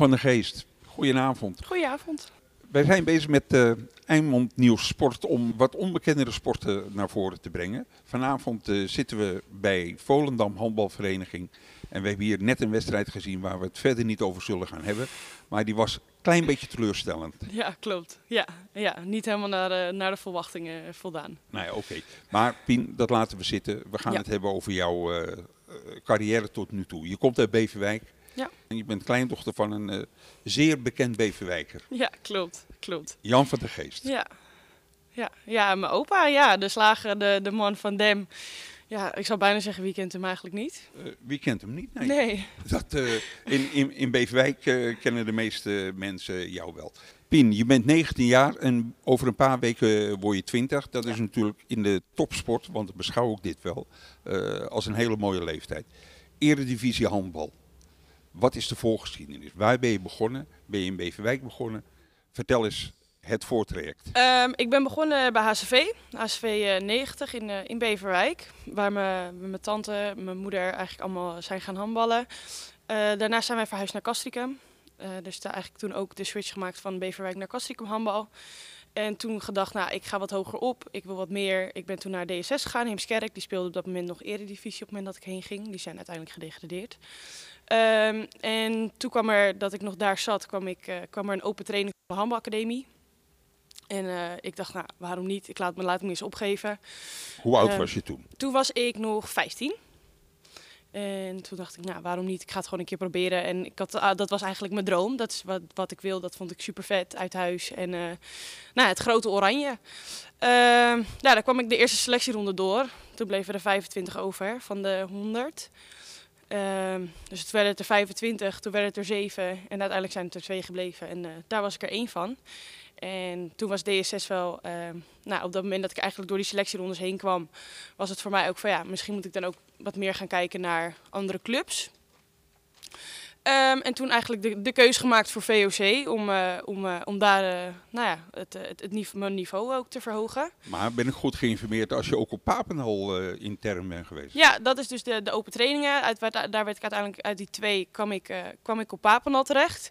Van der Geest, goedenavond. Goedenavond. Wij zijn bezig met uh, Eimond Nieuws Sport om wat onbekendere sporten naar voren te brengen. Vanavond uh, zitten we bij Volendam Handbalvereniging. En we hebben hier net een wedstrijd gezien waar we het verder niet over zullen gaan hebben. Maar die was een klein beetje teleurstellend. Ja, klopt. Ja, ja niet helemaal naar, uh, naar de verwachtingen voldaan. Nou ja, oké. Maar Pien, dat laten we zitten. We gaan Ja. het hebben over jouw carrière tot nu toe. Je komt uit Beverwijk. Ja. En je bent kleindochter van een eh, zeer bekend Beverwijker. Ja, klopt. Klopt. Jan van der Geest. Ja. Ja, ja mijn opa, ja, de slager, de, de man van Dem. Ja, ik zou bijna zeggen, wie kent hem eigenlijk niet? Eh, wie kent hem niet? Nee. Nee. Dat, eh, in, in, in Beverwijk kennen de meeste mensen jou wel. Pien, je bent 19 jaar en over een paar weken word je 20. Dat is Ja. natuurlijk in de topsport, want ik beschouw ik dit wel, als een hele mooie leeftijd. Eredivisie handbal. Wat is de voorgeschiedenis? Waar ben je begonnen? Ben je in Beverwijk begonnen? Vertel eens het voortraject. Ehm, ik ben begonnen bij HCV, HCV eh, 90 in, eh, in Beverwijk. Waar mijn mijn tante, mijn moeder eigenlijk allemaal zijn gaan handballen. Eh, daarna zijn wij verhuisd naar Castricum. Eh, dus daar eigenlijk toen ook de switch gemaakt van Beverwijk naar Castricum handbal. En toen gedacht, nou, ik ga wat hoger op. Ik wil wat meer. Ik ben toen naar DSS gegaan, Heemskerk. Die speelde op dat moment nog eredivisie op het moment dat ik heen ging. Die zijn uiteindelijk gedegradeerd. Ehm, en toen kwam er, dat ik nog daar zat, kwam, ik, eh, kwam er een open training op de handbalacademie. En eh, ik dacht, nou, waarom niet? Ik laat me, laat me eens opgeven. Hoe oud Eh, was je toen? Toen was ik nog 15. En toen dacht ik, nou, waarom niet? Ik ga het gewoon een keer proberen. En ik had, ah, dat was eigenlijk mijn droom. Dat is wat, wat ik wil. Dat vond ik super vet uit huis. En eh, nou, het grote oranje. Ehm, nou, daar kwam ik de eerste selectieronde door. Toen bleven er 25 over van de 100. Ehm, dus het werden het er 25, toen werden het er 7 en uiteindelijk zijn het er twee gebleven. En eh, daar was ik er één van. En toen was DSS wel, ehm, nou, op dat moment dat ik eigenlijk door die selectierondes heen kwam, was het voor mij ook van ja, misschien moet ik dan ook wat meer gaan kijken naar andere clubs. Ehm, en toen eigenlijk de, de keuze gemaakt voor VOC om, eh, om, eh, om daar eh, nou ja, het, het, het niveau, mijn niveau ook te verhogen. Maar ben ik goed geïnformeerd als je ook op Papendal eh intern bent geweest? Ja, dat is dus de, de open trainingen. Uit, waar- daar werd ik uiteindelijk uit die twee kwam ik, kwam ik op Papendal terecht.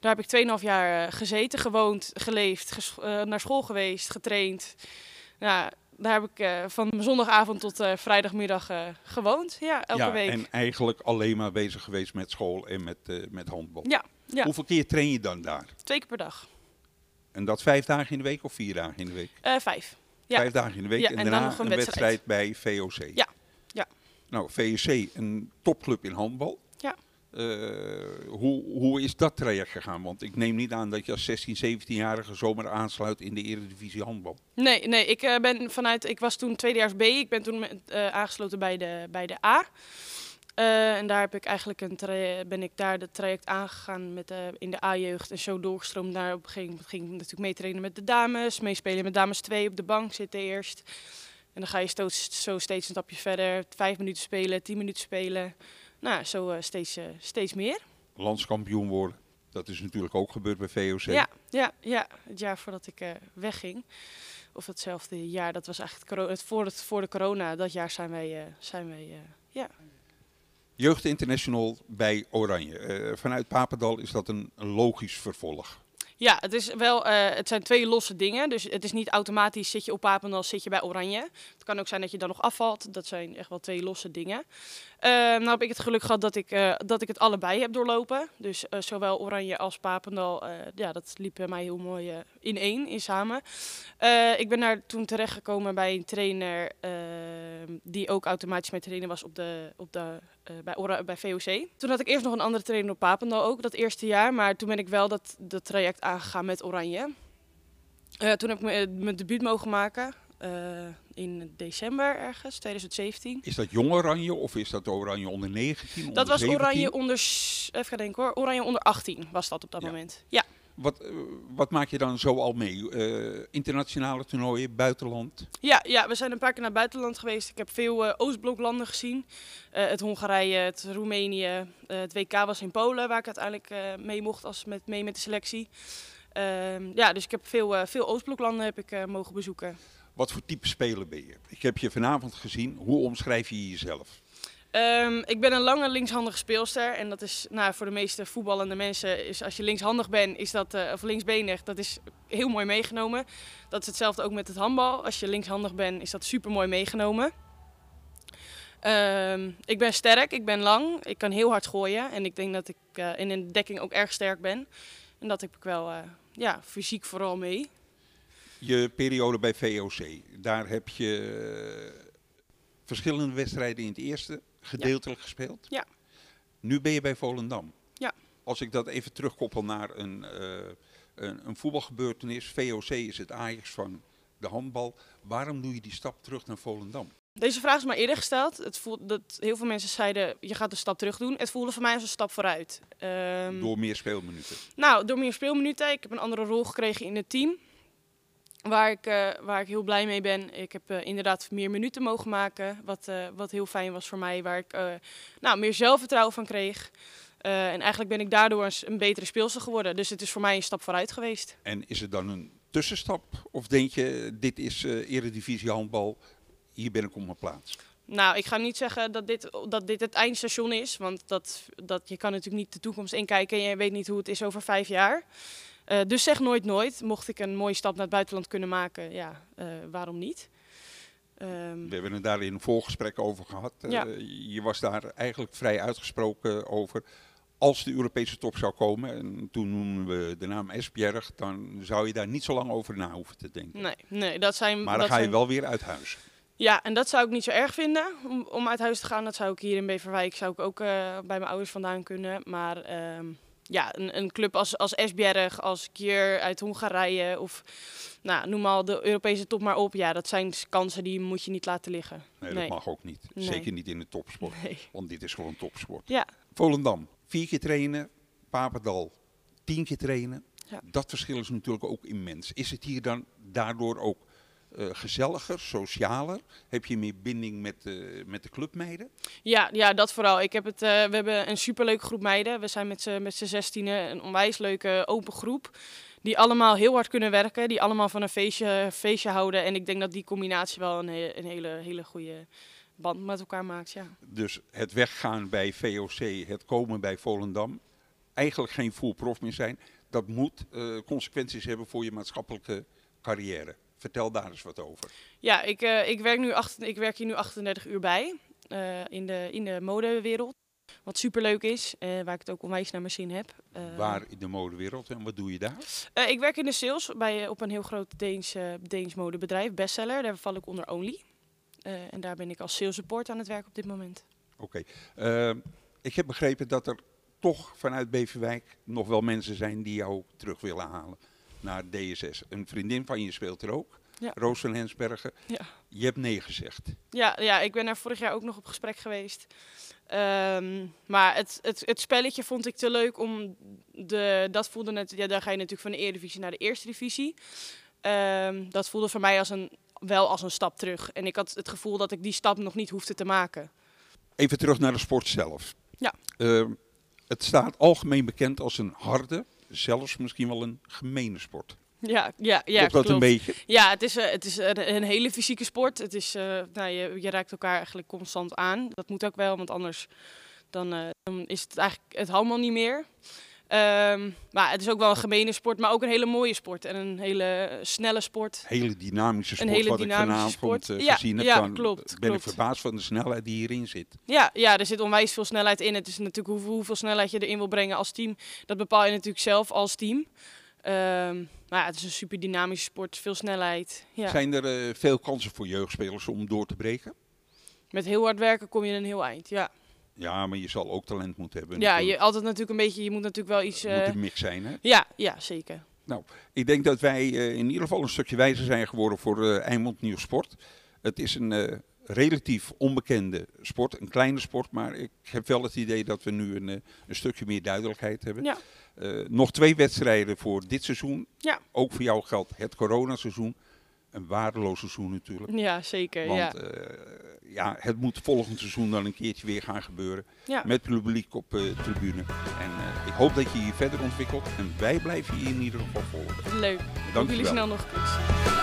Daar heb ik 2,5 jaar gezeten, gewoond, geleefd, naar school geweest, getraind. Ja, daar heb ik eh, van zondagavond tot eh, vrijdagmiddag eh, gewoond. Ja, elke ja, week. en eigenlijk alleen maar bezig geweest met school en met, met handbal. Ja, ja, Hoeveel keer train je dan daar? twee keer per dag. En dat vijf dagen in de week of vier dagen in de week? Vijf. Ja. Vijf dagen in de week en, en dan daarna een wedstrijd. wedstrijd bij VOC. Ja, ja. Nou, VOC, een topclub in handbal. Eh, hoe, hoe is dat traject gegaan? Want ik neem niet aan dat je als 16, 17-jarige zomaar aansluit in de Eredivisie handbal. Nee, nee ik, eh, ben vanuit, ik was toen tweedejaars B. Ik ben toen eh, aangesloten bij de, bij de A. En daar heb ik eigenlijk een ben ik daar het traject aangegaan met, in de A-jeugd en zo doorgestroomd. Daar op een gegeven moment ging ik natuurlijk meetrainen met de dames, meespelen met dames 2 op de bank zitten eerst. En dan ga je zo steeds een stapje verder, vijf minuten spelen, tien minuten spelen. Nou, zo eh, steeds, eh, steeds meer. Landskampioen worden. Dat is natuurlijk ook gebeurd bij VOC. Ja, ja, ja, het jaar voordat ik eh, wegging. Of hetzelfde jaar, dat was eigenlijk het voor, het, voor de corona. Dat jaar zijn wij, eh, zijn wij ja. Jeugd International bij Oranje. Vanuit Papendal is dat een logisch vervolg. Ja, het, is wel, eh, het zijn twee losse dingen. Dus het is niet automatisch zit je op Papendal, zit je bij Oranje. Het kan ook zijn dat je dan nog afvalt. Dat zijn echt wel twee losse dingen. Eh, nou heb ik het geluk gehad dat ik, eh, dat ik het allebei heb doorlopen. Dus eh, zowel Oranje als Papendal, ja, dat liep bij mij heel mooi in één, in samen. Ik ben daar toen terechtgekomen bij een trainer eh, die ook automatisch mijn trainer was op de, op de, bij, Ora- bij VOC. Toen had ik eerst nog een andere trainer op Papendal ook, dat eerste jaar. Maar toen ben ik wel dat, dat traject aangegaan met Oranje. Eh, toen heb ik mijn, mijn debuut mogen maken eh, in december ergens, 2017. Is dat jong Oranje of is dat Oranje onder 19? Dat onder was 17? Oranje onder, even denken hoor, Oranje onder 18 was dat op dat Ja. moment. Ja. Wat, eh, wat maak je dan zo al mee? Eh, internationale toernooien, buitenland? Ja, ja, we zijn een paar keer naar het buitenland geweest. Ik heb veel eh, Oostbloklanden gezien. Het Hongarije, het Roemenië. het WK was in Polen, waar ik uiteindelijk mee mocht als met, mee met de selectie. Ehm, ja, dus ik heb veel, veel Oostbloklanden heb ik, mogen bezoeken. Wat voor type speler ben je? Ik heb je vanavond gezien. Hoe omschrijf je jezelf? Ehm, ik ben een lange linkshandige speelster. En dat is nou, voor de meeste voetballende mensen, is als je linkshandig bent, is dat, uh, of linksbenig, dat is heel mooi meegenomen. Dat is hetzelfde ook met het handbal. Als je linkshandig bent, is dat super mooi meegenomen. Ehm, ik ben sterk, ik ben lang, ik kan heel hard gooien. En ik denk dat ik uh, in een dekking ook erg sterk ben. En dat heb ik wel uh, ja, fysiek vooral mee. Je periode bij VOC, daar heb je verschillende wedstrijden in het eerste gedeeltelijk gespeeld. Ja. Nu ben je bij Volendam. Ja. Als ik dat even terugkoppel naar een, uh, een, een, voetbalgebeurtenis. VOC is het Ajax van de handbal. Waarom doe je die stap terug naar Volendam? Deze vraag is maar eerder gesteld. Het voelt, dat heel veel mensen zeiden, je gaat een stap terug doen. Het voelde voor mij als een stap vooruit. Um, door meer speelminuten? Nou, door meer speelminuten. Ik heb een andere rol gekregen in het team. Waar ik, uh, waar ik heel blij mee ben. Ik heb uh, inderdaad meer minuten mogen maken. Wat, uh, wat heel fijn was voor mij. Waar ik nou, meer zelfvertrouwen van kreeg. en eigenlijk ben ik daardoor een, een, betere speelster geworden. Dus het is voor mij een stap vooruit geweest. En is het dan een tussenstap? Of denk je, dit is eredivisie handbal, hier ben ik op mijn plaats? Nou, ik ga niet zeggen dat dit, dat dit het eindstation is. Want dat, dat, je kan natuurlijk niet de toekomst inkijken en je weet niet hoe het is over vijf jaar. Uh, dus zeg nooit nooit. Mocht ik een mooie stap naar het buitenland kunnen maken, ja, uh, waarom niet? Um, We hebben het daar in een voorgesprek over gehad. Ja. Uh, je was daar eigenlijk vrij uitgesproken over. Als de Europese top zou komen, en toen noemen we de naam Esbjerg, dan zou je daar niet zo lang over na hoeven te denken. Nee, nee dat zijn. Maar dan ga je wel weer uit huis. Ja, en dat zou ik niet zo erg vinden om, om uit huis te gaan. Dat zou ik hier in Beverwijk zou ik ook bij mijn ouders vandaan kunnen. Maar ehm, ja, een, een, club als, als Esbjerg, als Kier uit Hongarije of nou, noem maar de Europese top maar op. Ja, dat zijn kansen die moet je niet laten liggen. Nee, dat mag ook niet. Nee. Zeker niet in de topsport. Nee. Want dit is gewoon topsport. Ja. Volendam, vier keer trainen. Papendal, tien keer trainen. Ja. Dat verschil is natuurlijk ook immens. Is het hier dan daardoor ook uh, gezelliger, socialer? Heb je meer binding met, uh, met de clubmeiden? Ja, ja, dat vooral. Ik heb het, uh, we hebben een superleuke groep meiden. We zijn met z'n met zestienen een onwijs leuke open groep. Die allemaal heel hard kunnen werken. Die allemaal van een feestje, feestje houden. En ik denk dat die combinatie wel een, he een hele, hele goede band met elkaar maakt. Ja. Dus het weggaan bij VOC, het komen bij Volendam. Eigenlijk geen full prof meer zijn. Dat moet consequenties hebben voor je maatschappelijke carrière. Vertel daar eens wat over. Ja, ik, uh, ik, werk, nu acht, ik werk hier nu 38 uur bij uh, in, de, in de modewereld. Wat superleuk is, uh, waar ik het ook onwijs naar mijn zin heb. waar in de modewereld en wat doe je daar? ik werk in de sales bij, op een heel groot Deens, Deens modebedrijf, bestseller. Daar val ik onder Only. en daar ben ik als sales support aan het werk op dit moment. Oké. Okay. ik heb begrepen dat er toch vanuit Beverwijk nog wel mensen zijn die jou terug willen halen naar DSS. Een vriendin van je speelt er ook, ja. Roos van Hensbergen. Ja. Je hebt nee gezegd. Ja, ja, ik ben daar vorig jaar ook nog op gesprek geweest. Um, maar het, het, het spelletje vond ik te leuk om de, dat voelde net, ja, dan ga je natuurlijk van de Eredivisie naar de Eerste Divisie. Um, dat voelde voor mij als een, wel als een stap terug. En ik had het gevoel dat ik die stap nog niet hoefde te maken. Even terug naar de sport zelf. Ja. Uh, het staat algemeen bekend als een harde, zelfs misschien wel een gemene sport. Ja, ja, ja klopt dat klopt. een beetje? Ja, het is, uh, het is een, een, hele fysieke sport. Het is, uh, nou, je, je raakt elkaar eigenlijk constant aan. Dat moet ook wel, want anders dan, uh, dan is het eigenlijk het allemaal niet meer. Um, maar het is ook wel een gemene sport, maar ook een hele mooie sport. En een hele snelle sport. Hele dynamische sport, een hele wat dynamische ik vanavond sport. gezien heb. Ja, dan klopt, ben klopt. ik verbaasd van de snelheid die hierin zit. Ja, ja, er zit onwijs veel snelheid in. Het is natuurlijk hoeveel, hoeveel snelheid je erin wil brengen als team. Dat bepaal je natuurlijk zelf als team. Um, maar ja, het is een super dynamische sport, veel snelheid. Ja. Zijn er uh, veel kansen voor jeugdspelers om door te breken? Met heel hard werken kom je een heel eind, ja. Ja, maar je zal ook talent moeten hebben. Ja, je, altijd natuurlijk een beetje, je moet natuurlijk wel iets... Het moet een mix zijn, hè? Ja, ja, zeker. Nou, ik denk dat wij uh, in ieder geval een stukje wijzer zijn geworden voor uh, Eimond Nieuw Sport. Het is een relatief onbekende sport, een kleine sport, maar ik heb wel het idee dat we nu een, een stukje meer duidelijkheid hebben. Ja. Uh, nog twee wedstrijden voor dit seizoen. Ja. Ook voor jou geldt het coronaseizoen. Een waardeloos seizoen natuurlijk. Ja, zeker. Want ja. Uh, ja, het moet volgend seizoen dan een keertje weer gaan gebeuren. Ja. Met publiek op uh, tribune. En ik hoop dat je je verder ontwikkelt. En wij blijven je in ieder geval volgen. Leuk. Dank jullie wel. snel nog eens.